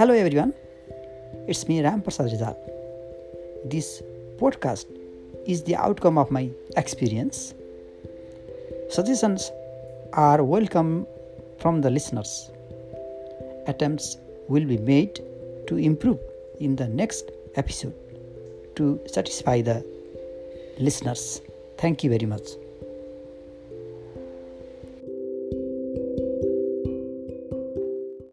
Hello everyone, it's me Ram Prasad Rizal. This podcast is the outcome of my experience. Suggestions are welcome from the listeners. Attempts will be made to improve in the next episode to satisfy the listeners. Thank you very much.